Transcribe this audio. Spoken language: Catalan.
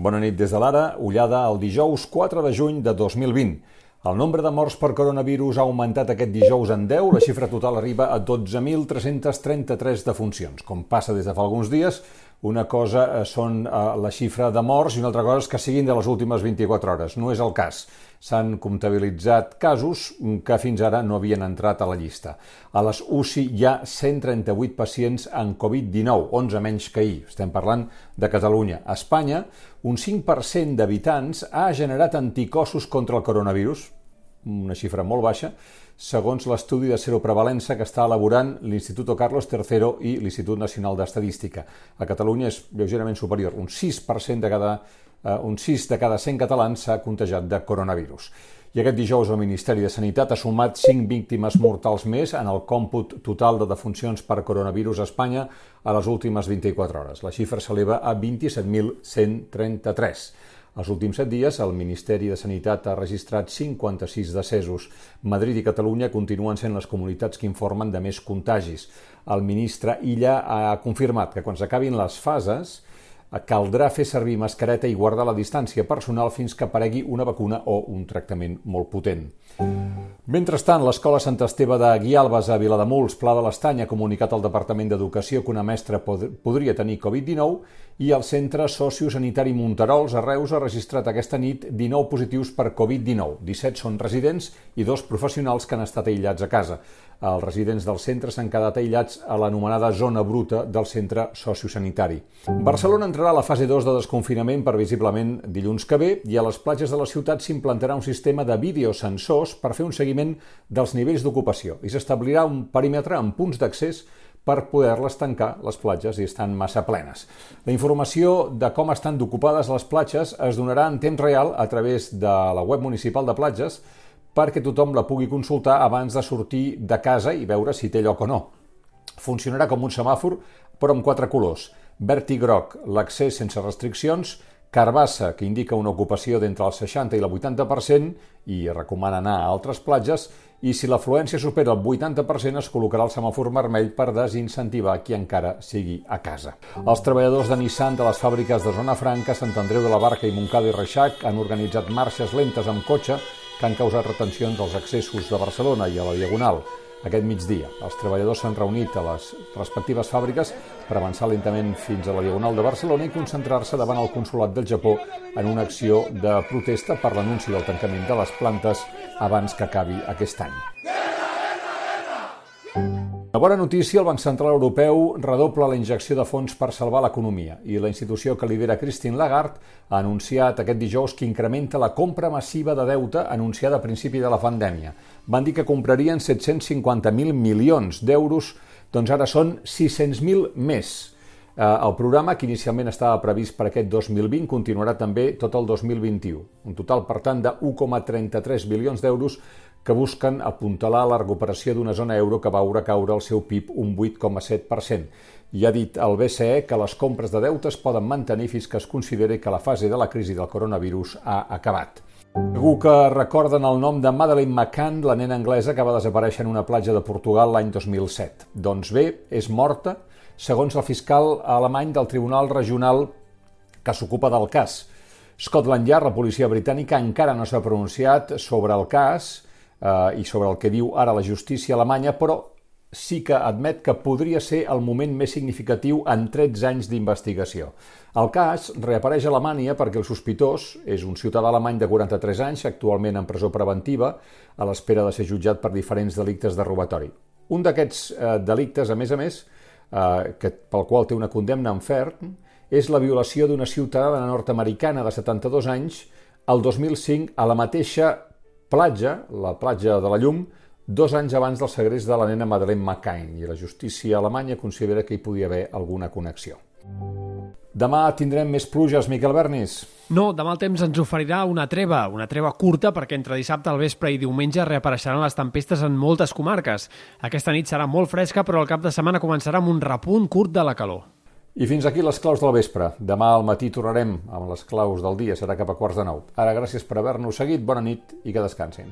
Bona nit des de l'ara, ullada el dijous 4 de juny de 2020. El nombre de morts per coronavirus ha augmentat aquest dijous en 10, la xifra total arriba a 12.333 defuncions. Com passa des de fa alguns dies, una cosa eh, són eh, la xifra de morts i una altra cosa és que siguin de les últimes 24 hores. No és el cas. S'han comptabilitzat casos que fins ara no havien entrat a la llista. A les UCI hi ha 138 pacients en Covid-19, 11 menys que ahir. Estem parlant de Catalunya. A Espanya, un 5% d'habitants ha generat anticossos contra el coronavirus, una xifra molt baixa, segons l'estudi de seroprevalença que està elaborant l'Institut Carlos III i l'Institut Nacional d'Estadística. A Catalunya és lleugerament superior, un 6% de cada, eh, un 6 de cada 100 catalans s'ha contagiat de coronavirus. I aquest dijous el Ministeri de Sanitat ha sumat 5 víctimes mortals més en el còmput total de defuncions per coronavirus a Espanya a les últimes 24 hores. La xifra s'eleva a 27.133. Els últims set dies, el Ministeri de Sanitat ha registrat 56 decessos. Madrid i Catalunya continuen sent les comunitats que informen de més contagis. El ministre Illa ha confirmat que quan s'acabin les fases caldrà fer servir mascareta i guardar la distància personal fins que aparegui una vacuna o un tractament molt potent. Mentrestant, l'Escola Sant Esteve de Guialbes a Vilademuls, Pla de l'Estany, ha comunicat al Departament d'Educació que una mestra pod podria tenir Covid-19 i el Centre Sociosanitari Monterols a Reus ha registrat aquesta nit 19 positius per Covid-19. 17 són residents i dos professionals que han estat aïllats a casa. Els residents del centre s'han quedat aïllats a l'anomenada zona bruta del centre sociosanitari. Barcelona entrarà a la fase 2 de desconfinament previsiblement dilluns que ve i a les platges de la ciutat s'implantarà un sistema de videosensors per fer un seguiment dels nivells d'ocupació i s'establirà un perímetre amb punts d'accés per poder-les tancar, les platges, i estan massa plenes. La informació de com estan d'ocupades les platges es donarà en temps real a través de la web municipal de platges perquè tothom la pugui consultar abans de sortir de casa i veure si té lloc o no. Funcionarà com un semàfor, però amb quatre colors. Verd i groc, l'accés sense restriccions, carbassa, que indica una ocupació d'entre el 60 i el 80%, i recomana anar a altres platges, i si l'afluència supera el 80% es col·locarà el semàfor vermell per desincentivar qui encara sigui a casa. Els treballadors de Nissan de les fàbriques de Zona Franca, Sant Andreu de la Barca i Montcada i Reixac han organitzat marxes lentes amb cotxe que han causat retencions als accessos de Barcelona i a la Diagonal aquest migdia. Els treballadors s'han reunit a les respectives fàbriques per avançar lentament fins a la Diagonal de Barcelona i concentrar-se davant el Consolat del Japó en una acció de protesta per l'anunci del tancament de les plantes abans que acabi aquest any. Bona notícia, el Banc Central Europeu redobla la injecció de fons per salvar l'economia i la institució que lidera Christine Lagarde ha anunciat aquest dijous que incrementa la compra massiva de deute anunciada a principi de la pandèmia. Van dir que comprarien 750.000 milions d'euros, doncs ara són 600.000 més. Eh, el programa, que inicialment estava previst per aquest 2020, continuarà també tot el 2021. Un total, per tant, de 1,33 bilions d'euros que busquen apuntalar la recuperació d'una zona euro que va veure caure el seu PIB un 8,7%. I ha dit el BCE que les compres de deutes poden mantenir fins que es consideri que la fase de la crisi del coronavirus ha acabat. Segur que recorden el nom de Madeleine McCann, la nena anglesa que va desaparèixer en una platja de Portugal l'any 2007. Doncs bé, és morta, segons el fiscal alemany del Tribunal Regional que s'ocupa del cas. Scotland Yard, la policia britànica, encara no s'ha pronunciat sobre el cas, eh, i sobre el que diu ara la justícia alemanya, però sí que admet que podria ser el moment més significatiu en 13 anys d'investigació. El cas reapareix a Alemanya perquè el sospitós és un ciutadà alemany de 43 anys, actualment en presó preventiva, a l'espera de ser jutjat per diferents delictes de robatori. Un d'aquests eh, delictes, a més a més, eh, que, pel qual té una condemna en ferm, és la violació d'una ciutadana nord-americana de 72 anys el 2005 a la mateixa platja, la platja de la Llum, dos anys abans del segrest de la nena Madeleine McCain i la justícia alemanya considera que hi podia haver alguna connexió. Demà tindrem més pluges, Miquel Bernis. No, demà el temps ens oferirà una treva, una treva curta perquè entre dissabte al vespre i diumenge reapareixeran les tempestes en moltes comarques. Aquesta nit serà molt fresca, però el cap de setmana començarà amb un repunt curt de la calor. I fins aquí les claus del vespre. Demà al matí tornarem amb les claus del dia, serà cap a quarts de nou. Ara, gràcies per haver-nos seguit, bona nit i que descansin.